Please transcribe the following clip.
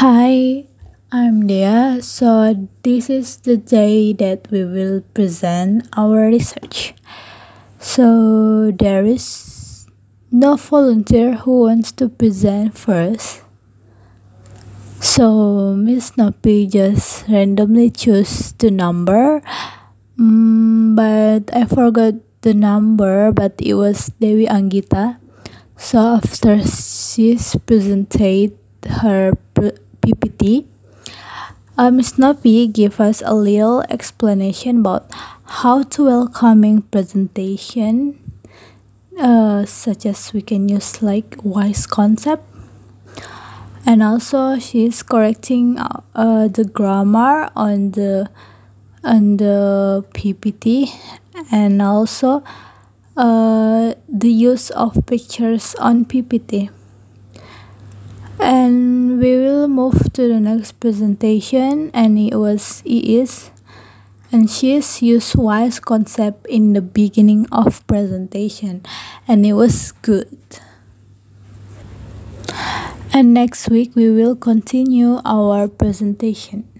Hi, I'm Dea. So, this is the day that we will present our research. So, there is no volunteer who wants to present first. So, Miss Nopi just randomly choose the number, mm, but I forgot the number, but it was Dewi Anggita. So, after she's presented her PPT, uh, Ms. Nopi gave us a little explanation about how to welcoming presentation, uh, such as we can use like wise concept. And also she's correcting uh, uh, the grammar on the on the PPT and also uh, the use of pictures on PPT and move to the next presentation and it was it is and she's used wise concept in the beginning of presentation and it was good. And next week we will continue our presentation